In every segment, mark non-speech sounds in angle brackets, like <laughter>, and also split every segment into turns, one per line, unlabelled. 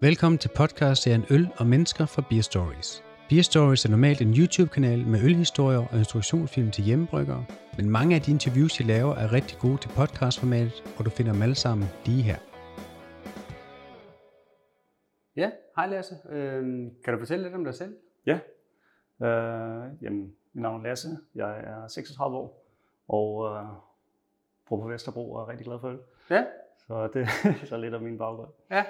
Velkommen til podcast-serien Øl og Mennesker fra Beer Stories. Beer Stories er normalt en YouTube-kanal med ølhistorier og instruktionsfilm til hjemmebryggere, men mange af de interviews, jeg laver, er rigtig gode til podcastformatet, og du finder dem alle sammen lige her. Ja, hej Lasse. Øhm, kan du fortælle lidt om dig selv?
Ja, øh, jamen, mit navn er Lasse. Jeg er 36 år og øh, bor på Vesterbro og er rigtig glad for øl.
Ja.
Så det er <laughs> så lidt af min baggrund.
Ja.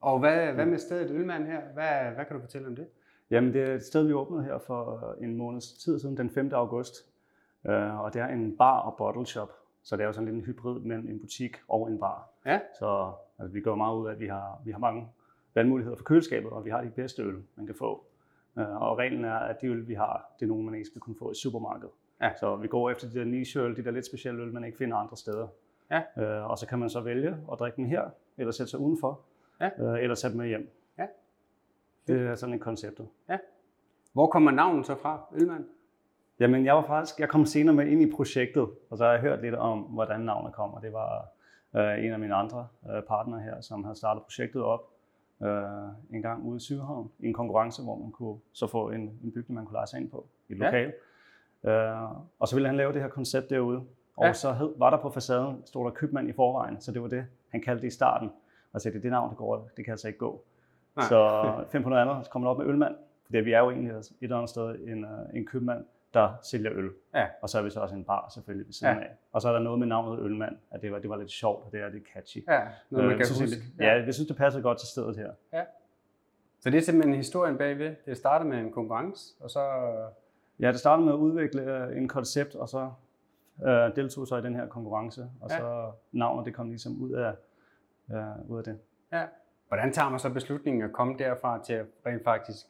Og hvad, hvad med stedet Ølmand her? Hvad, hvad kan du fortælle om det?
Jamen, det er et sted, vi åbnede her for en måneds tid siden, den 5. august. Øh, og det er en bar og bottle shop. Så det er jo sådan lidt en hybrid mellem en butik og en bar.
Ja.
Så altså, vi går meget ud af, at vi har, vi har mange valgmuligheder for køleskabet, og vi har de bedste øl, man kan få. Øh, og reglen er, at de øl, vi har, det er nogen, man ikke skal kunne få i supermarkedet.
Ja.
Så vi går efter de der niche-øl, de der lidt specielle øl, man ikke finder andre steder.
Ja.
Øh, og så kan man så vælge at drikke dem her, eller sætte sig udenfor,
Ja.
øh, eller tage dem med hjem.
Ja.
Det er sådan et konceptet.
Hvor kommer navnet så fra, Ølmand?
Jamen, jeg var faktisk, jeg kom senere med ind i projektet, og så har jeg hørt lidt om, hvordan navnet kommer. Det var øh, en af mine andre øh, partnere her, som havde startet projektet op øh, en gang ude i Sydhavn, i en konkurrence, hvor man kunne så få en, en bygning, man kunne lege sig ind på, i et
Ja.
lokal. Øh, og så ville han lave det her koncept derude. Og
Ja.
ja. så hed, var der på facaden, stod der købmand i forvejen, så det var det, han kaldte det i starten. Og så det er det navn, der går, det kan altså ikke gå.
Nej.
Så 500 andre, så kommer man op med ølmand. Fordi vi er jo egentlig et eller andet sted en, øh, en købmand, der sælger øl.
Ja.
Og så er vi så også en bar selvfølgelig ved siden
Ja.
af. Og så er der noget med navnet Ølmand, at det var, det var lidt sjovt, og det er lidt catchy.
Ja, noget man
Øh,
kan
synes
huske.
Ja, jeg synes, det passer godt til stedet her.
Så det er simpelthen historien bagved. Det startede med en konkurrence, og så...
Ja, det startede med at udvikle øh, en koncept, og så øh, deltog så i den her konkurrence. Og
Ja.
så navnet, det kom ligesom ud af, øh, ud af det.
Ja. Hvordan tager man så beslutningen at komme derfra til at rent faktisk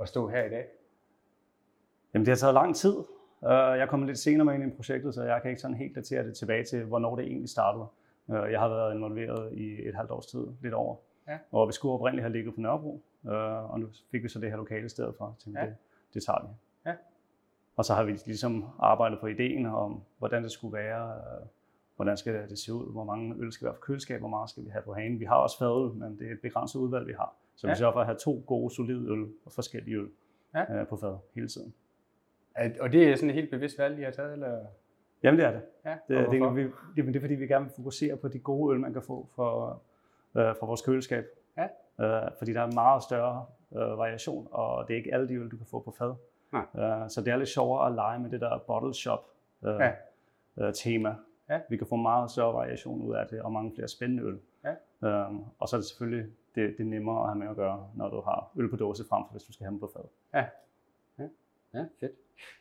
at stå her i dag?
Jamen, det har taget lang tid. Øh, Jeg kommet lidt senere med ind i projektet, så jeg kan ikke sådan helt datere det tilbage til, hvornår det egentlig startede. Øh, Jeg har været involveret i et halvt års tid, lidt over.
Ja.
Og vi skulle oprindeligt have ligget på Nørrebro, øh, og nu fik vi så det her lokale sted for. Tænkte,
Ja.
det, det tager vi.
Ja.
Og så har vi ligesom arbejdet på ideen om, hvordan det skulle være, hvordan skal det se ud, hvor mange øl skal være på køleskab, hvor meget skal vi have på hanen. Vi har også fadøl, men det er et begrænset udvalg, vi har. Så
Ja.
vi sørger for at have to gode, solide øl og forskellige øl
Ja.
øh, på fad hele tiden.
Er- Og det er sådan et helt bevidst valg, I har taget, eller?
Jamen det er det.
Ja,
Det, det, er,
hvorfor?
vi, det, det er fordi, vi gerne vil fokusere på de gode øl, man kan få fra, øh, fra vores køleskab.
Ja.
Øh, fordi der er meget større øh, variation, og det er ikke alle de øl, du kan få på fad.
Nej.
Øh, så det er lidt sjovere at lege med det der bottle shop øh,
Ja.
øh, tema.
Ja.
Vi kan få meget større variation ud af det, og mange flere spændende øl.
Ja.
Øh, og så er det selvfølgelig det, det er nemmere at have med at gøre, når du har øl på dåse frem for, hvis du skal have dem på fad.
Ja, fedt.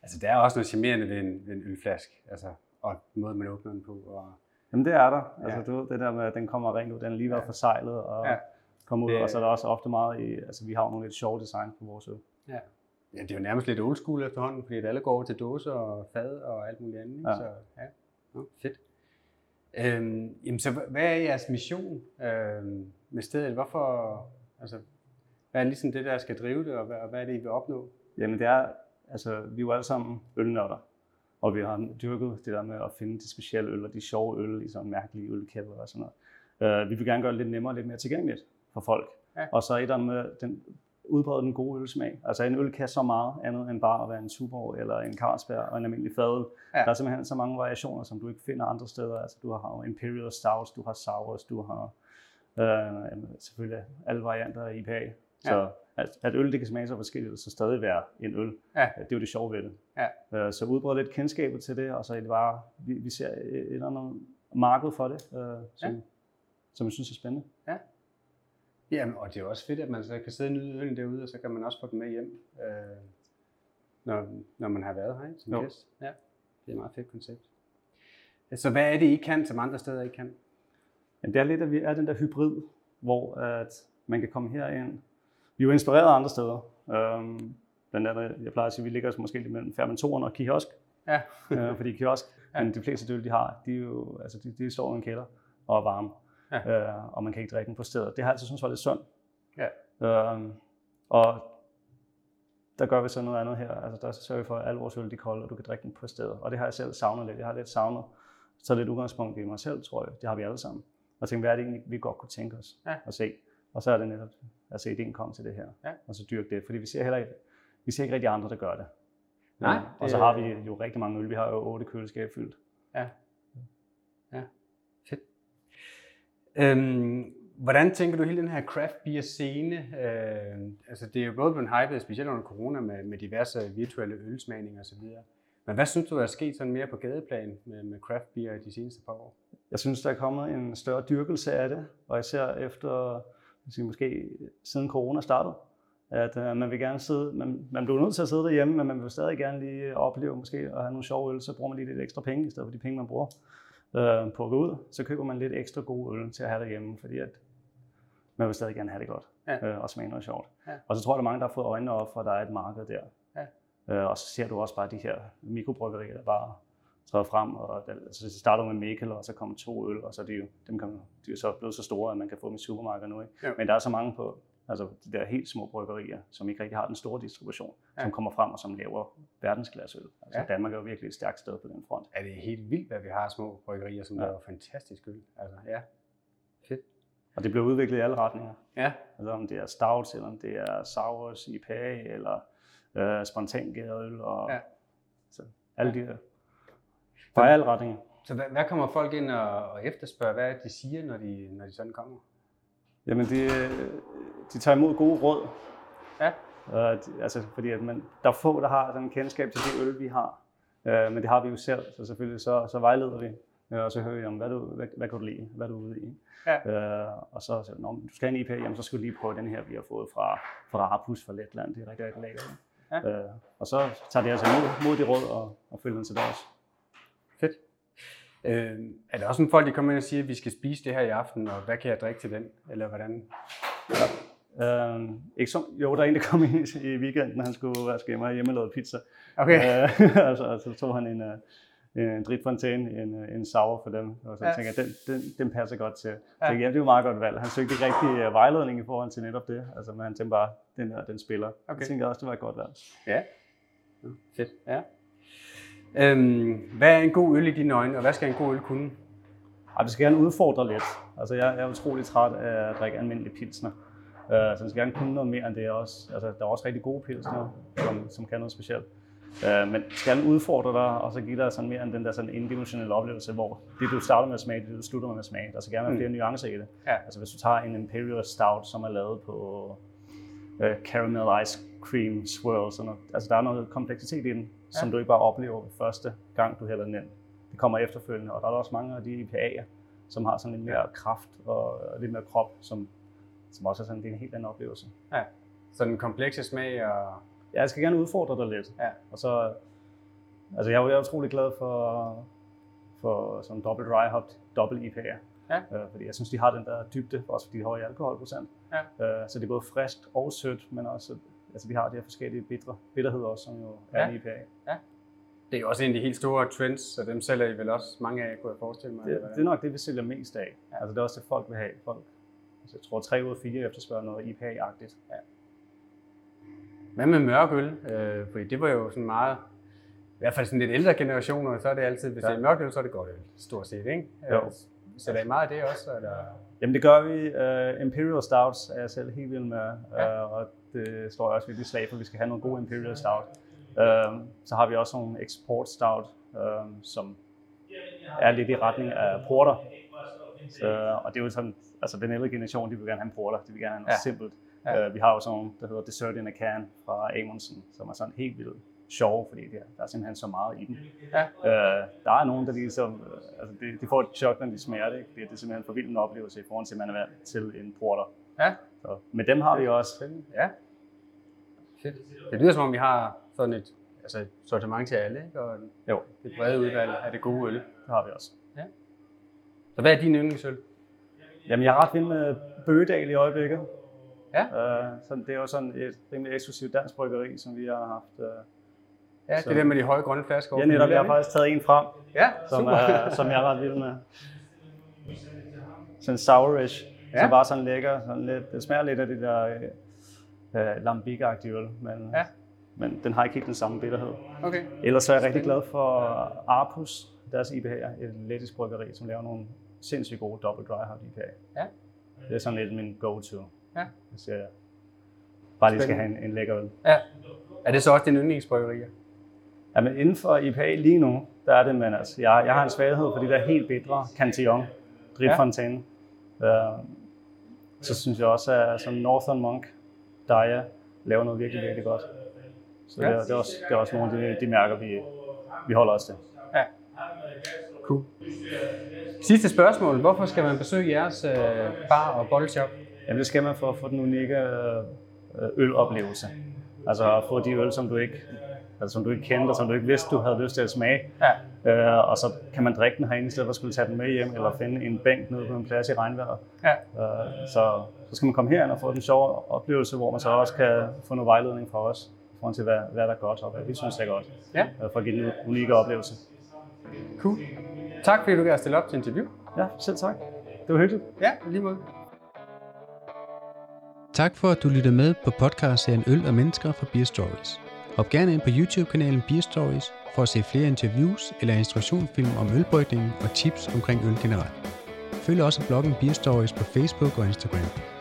Altså, der er også noget charmerende ved en, ved en ølflaske, altså, og måden, man åbner den på. Og,
Jamen det er der.
Ja.
Altså du ved, det der med, at den kommer rent ud, den er lige været
Ja.
forsejlet og
Ja.
ja. kommer ud,
Det-
og så er der også ofte meget i, altså vi har jo nogle lidt sjove design på vores øl.
ja. ja, det er jo nærmest lidt old school efterhånden, fordi at alle går over til dåser og fad og alt muligt andet.
Ja.
Så, ja. Nå, fedt. Øhm, jamen, så hvad er jeres mission øhm, med stedet? Hvorfor, altså, hvad er ligesom det, der skal drive det, og hvad, og hvad er det, I vil opnå?
Jamen det er, altså vi er jo alle sammen ølnørder, og vi har dyrket det der med at finde de specielle øl og de sjove øl i sådan mærkelige ølkæder og sådan noget. Uh, vi vil gerne gøre det lidt nemmere og lidt mere tilgængeligt for folk.
Ja.
Og så et eller andet med den, udbrede den gode ølsmag. Altså en øl kan så meget andet end bare at være en Tuborg eller en Carlsberg og en almindelig fadøl.
Ja.
Der er simpelthen så mange variationer, som du ikke finder andre steder. Altså du har Imperial Stouts, du har Sours, du har øh, selvfølgelig alle varianter af IPA. Så at, at øl det kan smage så forskelligt, og så stadig være en øl.
Ja.
Det er jo det sjove ved det.
Ja.
Øh, Så udbrede lidt kendskabet til det, og så er det bare, vi, vi ser et eller andet marked for det, øh, som,
Ja.
som jeg synes er spændende.
Jamen, og det er også fedt, at man så kan sidde og nyde øllen derude, og så kan man også få den med hjem, øh, når, når man har været her ikke, som
Jo.
gæst. Ja, det er et meget fedt koncept. Så hvad er det, I kan, som andre steder ikke kan?
Men det er lidt, at vi er den der hybrid, hvor at man kan komme herind. Vi er jo inspireret af andre steder. Øhm, blandt andet, jeg plejer at sige, at vi ligger måske lidt mellem fermentoren og kiosk.
Ja.
øh, fordi kiosk, <laughs>
ja.
men de fleste øl, de har, de, er jo, altså, de, de står i en kælder og er varme.
Ja.
Øh, og man kan ikke drikke dem på stedet. Det har jeg altid synes var lidt sundt.
Ja.
Øhm, og der gør vi så noget andet her. Altså der sørger vi for, at alle vores øl de er kolde, og du kan drikke dem på stedet. Og det har jeg selv savnet lidt. Jeg har lidt savnet så lidt udgangspunkt i mig selv, tror jeg. Det har vi alle sammen. Og tænkte, hvad er det egentlig, vi godt kunne tænke os
Ja.
at se. Og så er det netop, altså ideen kom til det her,
Ja.
og så dyrke det, fordi vi ser heller ikke, vi ser ikke rigtig andre, der gør det.
Nej,
Ja, og så
det-
har vi jo rigtig mange øl. Vi har jo otte køleskab fyldt.
Ja. Fedt. Øhm, hvordan tænker du hele den her craft beer scene? Øh, altså det er jo både blevet hypet, specielt under corona, med, med diverse virtuelle ølsmagninger osv. Men hvad synes du, der er sket sådan mere på gadeplan med, med craft beer de seneste par år?
Jeg synes, der er kommet en større dyrkelse af det, og især efter, sige, måske siden corona startede, at øh, man vil gerne sidde, man, man bliver nødt til at sidde derhjemme, men man vil stadig gerne lige opleve måske at have nogle sjove øl, så bruger man lige lidt ekstra penge, i stedet for de penge, man bruger på at gå ud, så køber man lidt ekstra gode øl til at have derhjemme, fordi at man vil stadig gerne have det godt
Ja.
uh, og smage noget sjovt.
Ja.
Og så tror jeg, der er mange, der har fået øjnene op for, at der er et marked der.
Ja.
Uh, og så ser du også bare de her mikrobryggerier, der bare træder frem, og der, altså, det starter med Mikkel, og så kommer to øl, og så er de jo, dem kan, de er så blevet så store, at man kan få dem i supermarkedet nu. Ikke?
Ja.
Men der er så mange på altså de der helt små bryggerier, som ikke rigtig har den store distribution,
Ja.
som kommer frem og som laver verdensklasse øl. Altså
Ja.
Danmark er jo virkelig et stærkt sted på den front.
Er det helt vildt, hvad vi har små bryggerier, som ja. Laver fantastisk øl? Altså, ja. Fedt.
Og det bliver udviklet i alle retninger.
Ja.
Altså om det er stouts, eller om det er sours, IPA, eller øh, spontangærøl, og
Ja.
ja. så alle de der. Fra alle retninger.
Så hvad, hvad kommer folk ind og, og efterspørger? Hvad er det, de siger, når de, når de sådan kommer?
Jamen, de, de tager imod gode råd.
Ja.
Uh, de, altså, fordi at man, der er få, der har sådan kendskab til de øl, vi har. Uh, men det har vi jo selv, så selvfølgelig så, så vejleder vi. Uh, og så hører vi om, hvad, du, hvad, hvad kan du lide, hvad er du ude i.
Ja.
Uh, og så, så når du skal have en IPA, jamen, så skal du lige prøve den her, vi har fået fra, fra Rapus fra Letland. Det er rigtig, rigtig lækkert.
Ja.
Uh, og så tager de altså imod, mod de råd og, og følger den til dørs.
Øh, er der også sådan folk, der kommer ind og siger, at vi skal spise det her i aften, og hvad kan jeg drikke til den? Eller hvordan?
Uh, ikke som, jo, der er en, der kom ind i weekenden, han skulle vaske hjemme og hjemmelavet pizza.
Okay.
Øh, <laughs> altså, altså, så tog han en, øh, en dritfontaine, en, øh, en sour for dem, og så
Ja.
ja. tænkte jeg, den, den, den passer godt til.
Ja.
Ja. Så ja, det er jo meget godt valg. Han søgte ikke rigtig øh, vejledning i forhold til netop det, altså, men han tænkte bare, den her, den spiller.
Okay.
Jeg tænkte også, det var et godt valg.
Ja. Fedt. Ja. Øhm, hvad er en god øl i dine øjne, og hvad skal en god øl kunne?
Ej, det skal gerne udfordre lidt. Altså, jeg, er utrolig træt af at drikke almindelig pilsner. Uh, så den skal gerne kunne noget mere end det også. Altså, der er også rigtig gode pilsner, som, som kan noget specielt. Uh, men skal gerne udfordre dig, og så give dig sådan mere end den der sådan individuelle oplevelse, hvor det du starter med at smage, det du slutter med at smage. Der skal gerne være
Mm.
flere nuancer i det.
Ja.
Altså hvis du tager en Imperial Stout, som er lavet på uh, caramel ice cream swirl, sådan noget. altså der er noget kompleksitet i den, ja. som du ikke bare oplever ved første gang, du hælder den ind. Det kommer efterfølgende, og der er også mange af de IPA'er, som har sådan lidt mere kraft og lidt mere krop, som, som også er sådan det er en helt anden oplevelse.
Ja. Så den komplekse smag og...
Ja, jeg skal gerne udfordre dig lidt.
Ja.
Og så, altså jeg er, jeg er utrolig glad for, for sådan dobbelt dry hopped, dobbelt IPA'er.
Ja.
Øh, fordi jeg synes, de har den der dybde, også fordi de har høje alkoholprocent.
Ja.
Øh, så det er både friskt og sødt, men også, altså de har de her forskellige bitre, bitterheder også, som jo er
Ja.
en IPA.
Det er jo også en af de helt store trends, så dem sælger I vel også mange af, kunne jeg forestille mig.
Det, det er nok det, vi sælger mest af.
Ja.
Ja. Altså det er også det, folk vil have. Folk, altså, jeg tror, tre ud af fire efterspørger noget IPA-agtigt. Ja.
Hvad med mørk øl? Øh, fordi det var jo sådan meget... I hvert fald sådan lidt ældre generationer, så er det altid, hvis
Ja.
det er mørk øl, så er det godt øl, stort set, ikke?
Jo.
Øh, Sælger I meget af det også, eller?
Jamen det gør vi. Uh, Imperial Stouts er jeg selv helt vild med,
Ja.
uh, og det står jeg også virkelig slag for. Vi skal have nogle gode Imperial Stout. Uh, så har vi også nogle Export Stout, uh, som er lidt i retning af porter. Uh, og det er jo sådan, altså den ældre generation, de vil gerne have en porter, de vil gerne have noget
Ja.
simpelt.
Ja.
Uh, vi har jo sådan nogle, der hedder Dessert in a Can fra Amundsen, som er sådan helt vildt sjove, fordi der, der er simpelthen så meget i dem.
Ja.
Uh, der er nogen, der ligesom, altså de, de får et chok, når de smager det, fordi det er simpelthen for vild en oplevelse i forhold til, at man er vant til en porter.
Ja.
Så, men dem har vi også.
Ja. Fedt. Det lyder som om, vi har sådan et, altså et sortiment til alle, ikke? Og
Jo,
et bredt udvalg af det gode øl.
det har vi også.
Så hvad er din yndlingsøl?
Jamen, jeg er ret vild med Bøgedal i øjeblikket.
Ja.
Uh, så det er jo sådan et rimelig eksklusivt dansk bryggeri, som vi har haft. Uh,
Ja,
Så-
det der med de høje grønne flasker.
ja, netop, jeg har faktisk taget en frem?
Ja,
som,
super.
er, <laughs> som jeg er ret vild med. Sådan sourish,
Ja.
ja. så bare sådan lækker, sådan lidt, det smager lidt af det der uh, lambic-agtige øl, men,
Ja.
men den har ikke helt den samme bitterhed.
Okay.
Ellers så er jeg rigtig glad for Arpus, deres IPA'er, et lettisk bryggeri, som laver nogle sindssygt gode double dry hop IPA.
Ja.
Det er sådan lidt min go-to. Ja. Hvis jeg bare lige skal have en, en lækker øl.
Ja. Er det så også din yndlingsbryggerier?
Jamen inden for IPA lige nu, der er det, men altså, jeg, jeg har en svaghed for de der helt bedre Cantillon, Dripfontaine. Ja. Uh, så synes jeg også, at sådan Northern Monk, Daya, laver noget virkelig, virkelig godt. Så ja. det, er, det, er også, det er også nogle af de, de mærker, vi, vi holder os til. Ja.
Cool. Sidste spørgsmål. Hvorfor skal man besøge jeres øh, bar og bolleshop?
Jamen det skal man for at få den unikke øh, øloplevelse. Altså at få de øl, som du ikke altså, som du ikke kendte, og som du ikke vidste, du havde lyst til at smage. Ja. Øh, og så kan man drikke den herinde, i stedet for at skulle tage den med hjem, eller finde en bænk nede på en plads i regnvejret. Ja. Øh, så, så skal man komme herind og få den sjove oplevelse, hvor man så også kan få noget vejledning fra os, i forhold til, hvad, hvad der er godt, og hvad vi synes er godt, ja. øh, for at give en unikke oplevelse.
Cool. Tak fordi du gav stille op til interview.
Ja, selv tak. Det var hyggeligt.
Ja, lige måde. Tak for, at du lyttede med på podcastserien Øl og Mennesker fra Beer Stories. Hop gerne ind på YouTube-kanalen Beer Stories for at se flere interviews eller instruktionsfilm om ølbrygning og tips omkring øl generelt. Følg også bloggen Beer Stories på Facebook og Instagram.